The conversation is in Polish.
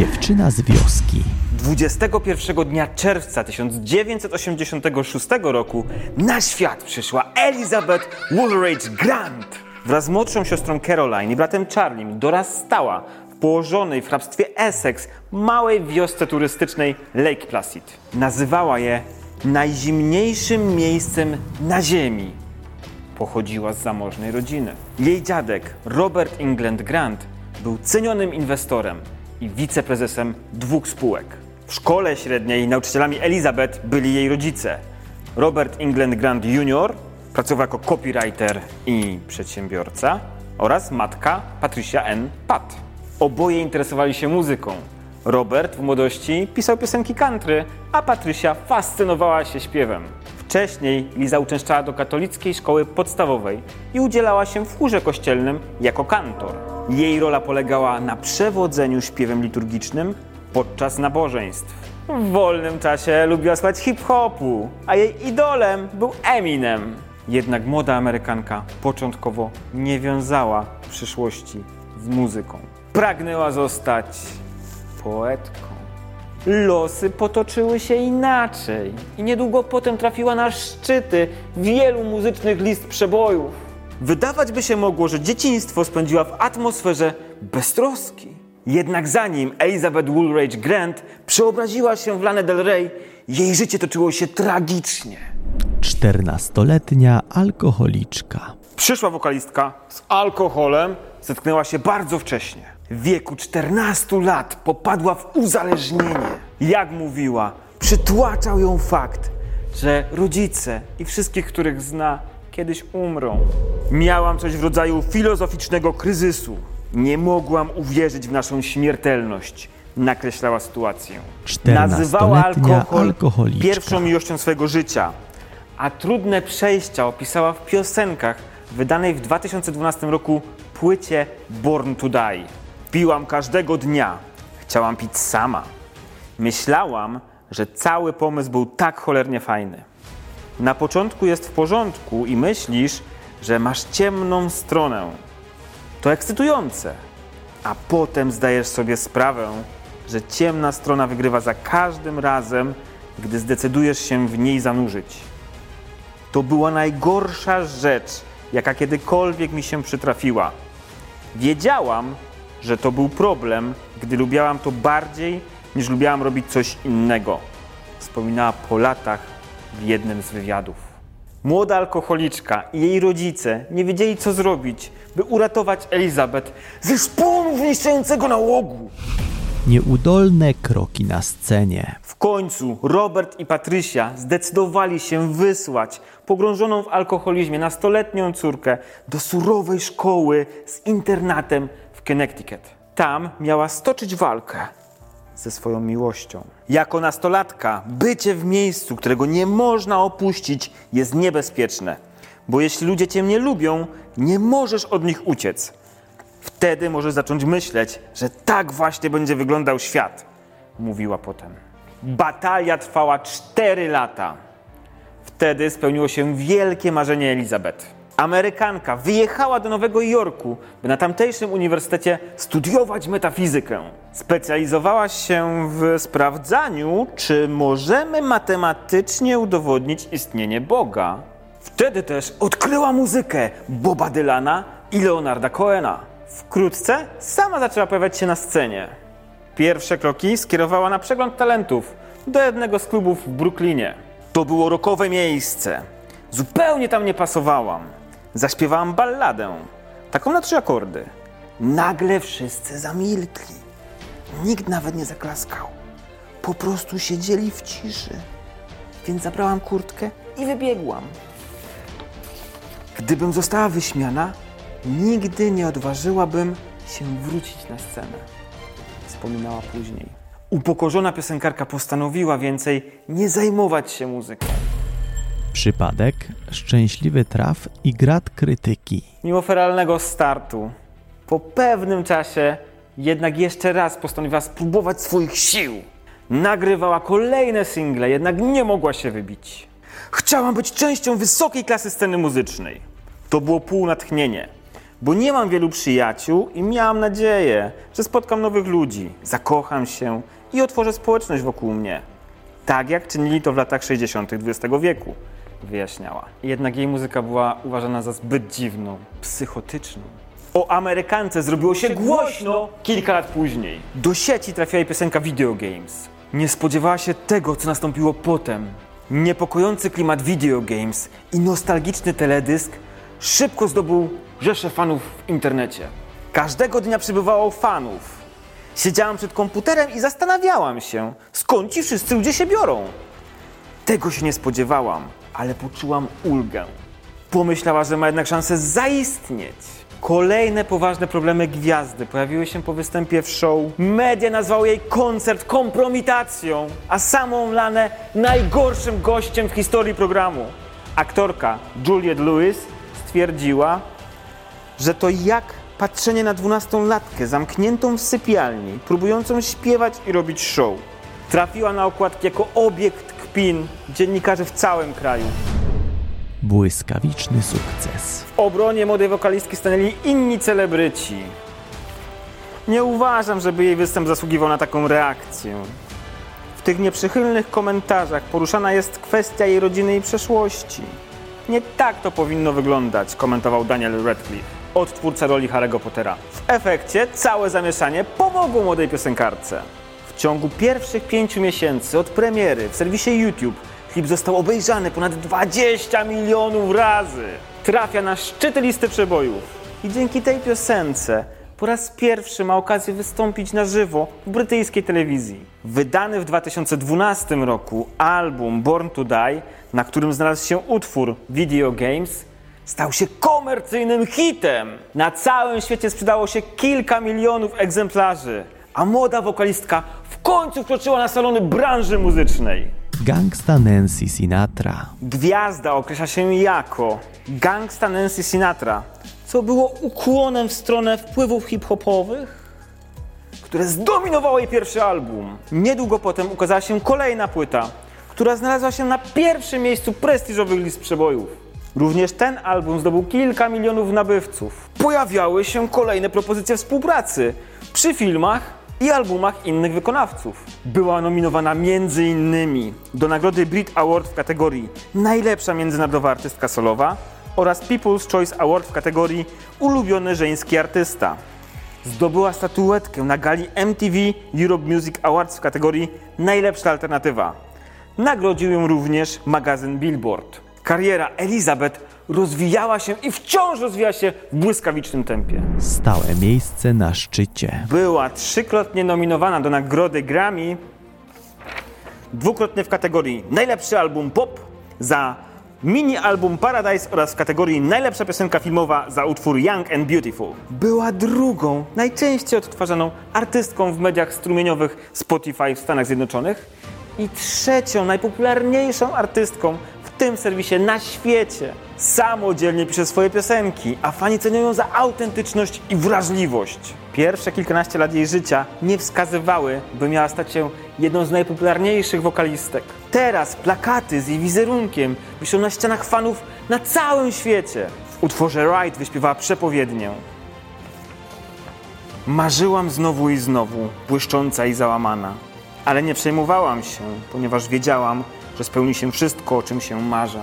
Dziewczyna z wioski. 21 dnia czerwca 1986 roku na świat przyszła Elizabeth Woolridge Grant. Wraz z młodszą siostrą Caroline i bratem Charlie dorastała w położonej w hrabstwie Essex małej wiosce turystycznej Lake Placid. Nazywała je najzimniejszym miejscem na ziemi. Pochodziła z zamożnej rodziny. Jej dziadek, Robert England Grant, był cenionym inwestorem i wiceprezesem dwóch spółek. W szkole średniej nauczycielami Elizabeth byli jej rodzice. Robert England Grant Jr. pracował jako copywriter i przedsiębiorca oraz matka Patricia N. Pat. Oboje interesowali się muzyką. Robert w młodości pisał piosenki country, a Patrycja fascynowała się śpiewem. Wcześniej Liza uczęszczała do katolickiej szkoły podstawowej i udzielała się w chórze kościelnym jako kantor. Jej rola polegała na przewodzeniu śpiewem liturgicznym podczas nabożeństw. W wolnym czasie lubiła słuchać hip-hopu, a jej idolem był Eminem. Jednak młoda Amerykanka początkowo nie wiązała przyszłości z muzyką. Pragnęła zostać poetką. Losy potoczyły się inaczej i niedługo potem trafiła na szczyty wielu muzycznych list przebojów. Wydawać by się mogło, że dzieciństwo spędziła w atmosferze beztroski. Jednak zanim Elizabeth Woolridge Grant przeobraziła się w Lana Del Rey, jej życie toczyło się tragicznie. Czternastoletnia alkoholiczka. Przyszła wokalistka z alkoholem zetknęła się bardzo wcześnie. W wieku 14 lat popadła w uzależnienie. Jak mówiła, przytłaczał ją fakt, że rodzice i wszystkich, których zna, kiedyś umrą. Miałam coś w rodzaju filozoficznego kryzysu. Nie mogłam uwierzyć w naszą śmiertelność. Nakreślała sytuację. Nazywała alkohol pierwszą miłością swojego życia, a trudne przejścia opisała w piosenkach wydanej w 2012 roku płycie Born to Die. Piłam każdego dnia. Chciałam pić sama. Myślałam, że cały pomysł był tak cholernie fajny. Na początku jest w porządku i myślisz, że masz ciemną stronę. To ekscytujące. A potem zdajesz sobie sprawę, że ciemna strona wygrywa za każdym razem, gdy zdecydujesz się w niej zanurzyć. To była najgorsza rzecz, jaka kiedykolwiek mi się przytrafiła. Wiedziałam, że to był problem, gdy lubiałam to bardziej niż lubiałam robić coś innego. Wspominała po latach w jednym z wywiadów. Młoda alkoholiczka i jej rodzice nie wiedzieli, co zrobić, by uratować Elizabeth ze szponu wniszczającego nałogu. Nieudolne kroki na scenie. W końcu Robert i Patrycja zdecydowali się wysłać pogrążoną w alkoholizmie nastoletnią córkę do surowej szkoły z internatem w Connecticut. Tam miała stoczyć walkę ze swoją miłością. Jako nastolatka bycie w miejscu, którego nie można opuścić, jest niebezpieczne, bo jeśli ludzie cię nie lubią, nie możesz od nich uciec. Wtedy możesz zacząć myśleć, że tak właśnie będzie wyglądał świat, mówiła potem. Batalia trwała 4 lata. Wtedy spełniło się wielkie marzenie Elizabeth. Amerykanka wyjechała do Nowego Jorku, by na tamtejszym uniwersytecie studiować metafizykę. Specjalizowała się w sprawdzaniu, czy możemy matematycznie udowodnić istnienie Boga. Wtedy też odkryła muzykę Boba Dylana i Leonarda Cohena. Wkrótce sama zaczęła pojawiać się na scenie. Pierwsze kroki skierowała na przegląd talentów do jednego z klubów w Brooklynie. To było rokowe miejsce. Zupełnie tam nie pasowałam. Zaśpiewałam balladę, taką na trzy akordy. Nagle wszyscy zamilkli. Nikt nawet nie zaklaskał. Po prostu siedzieli w ciszy. Więc zabrałam kurtkę i wybiegłam. Gdybym została wyśmiana, nigdy nie odważyłabym się wrócić na scenę. Wspominała później. Upokorzona piosenkarka postanowiła więcej nie zajmować się muzyką. Przypadek, szczęśliwy traf i grat krytyki. Mimo feralnego startu, po pewnym czasie jednak jeszcze raz postanowiła spróbować swoich sił. Nagrywała kolejne single, jednak nie mogła się wybić. Chciałam być częścią wysokiej klasy sceny muzycznej. To było półnatchnienie. Bo nie mam wielu przyjaciół i miałam nadzieję, że spotkam nowych ludzi, zakocham się i otworzę społeczność wokół mnie. Tak jak czynili to w latach 60. XX wieku, wyjaśniała. Jednak jej muzyka była uważana za zbyt dziwną, psychotyczną. O Amerykance zrobiło się głośno kilka lat później. Do sieci trafiła jej piosenka Video Games. Nie spodziewała się tego, co nastąpiło potem. Niepokojący klimat Video Games i nostalgiczny teledysk szybko zdobył rzesze fanów w internecie. Każdego dnia przybywało fanów. Siedziałam przed komputerem i zastanawiałam się, skąd ci wszyscy ludzie się biorą. Tego się nie spodziewałam, ale poczułam ulgę. Pomyślała, że ma jednak szansę zaistnieć. Kolejne poważne problemy gwiazdy pojawiły się po występie w show. Media nazwały jej koncert kompromitacją, a samą Lanę najgorszym gościem w historii programu. Aktorka Juliette Lewis stwierdziła, że to jak patrzenie na dwunastolatkę zamkniętą w sypialni, próbującą śpiewać i robić show. Trafiła na okładki jako obiekt kpin dziennikarzy w całym kraju. Błyskawiczny sukces. W obronie młodej wokalistki stanęli inni celebryci. Nie uważam, żeby jej występ zasługiwał na taką reakcję. W tych nieprzychylnych komentarzach poruszana jest kwestia jej rodziny i przeszłości. Nie tak to powinno wyglądać, komentował Daniel Radcliffe, odtwórca roli Harry'ego Pottera. W efekcie całe zamieszanie pomogło młodej piosenkarce. W ciągu pierwszych pięciu miesięcy od premiery w serwisie YouTube klip został obejrzany ponad 20 milionów razy. Trafia na szczyty listy przebojów. I dzięki tej piosence po raz pierwszy ma okazję wystąpić na żywo w brytyjskiej telewizji. Wydany w 2012 roku album Born to Die, na którym znalazł się utwór Video Games, stał się komercyjnym hitem. Na całym świecie sprzedało się kilka milionów egzemplarzy, a młoda wokalistka w końcu wkroczyła na salony branży muzycznej. Gangsta Nancy Sinatra. Gwiazda określa się jako gangsta Nancy Sinatra, co było ukłonem w stronę wpływów hip-hopowych, które zdominowało jej pierwszy album. Niedługo potem ukazała się kolejna płyta, która znalazła się na pierwszym miejscu prestiżowych list przebojów. Również ten album zdobył kilka milionów nabywców. Pojawiały się kolejne propozycje współpracy przy filmach i albumach innych wykonawców. Była nominowana m.in. do nagrody Brit Award w kategorii Najlepsza międzynarodowa artystka solowa oraz People's Choice Award w kategorii Ulubiony żeński artysta. Zdobyła statuetkę na gali MTV Europe Music Awards w kategorii Najlepsza alternatywa. Nagrodził ją również magazyn Billboard. Kariera Elizabeth rozwijała się i wciąż rozwija się w błyskawicznym tempie. Stałe miejsce na szczycie. Była trzykrotnie nominowana do nagrody Grammy, dwukrotnie w kategorii Najlepszy album pop za mini album Paradise oraz w kategorii Najlepsza piosenka filmowa za utwór Young and Beautiful. Była drugą, najczęściej odtwarzaną artystką w mediach strumieniowych Spotify w Stanach Zjednoczonych i trzecią, najpopularniejszą artystką tym serwisie na świecie. Samodzielnie pisze swoje piosenki, a fani cenią ją za autentyczność i wrażliwość. Pierwsze kilkanaście lat jej życia nie wskazywały, by miała stać się jedną z najpopularniejszych wokalistek. Teraz plakaty z jej wizerunkiem wiszą na ścianach fanów na całym świecie. W utworze Ride wyśpiewała przepowiednię. Marzyłam znowu i znowu, błyszcząca i załamana. Ale nie przejmowałam się, ponieważ wiedziałam, że spełni się wszystko, o czym się marzę.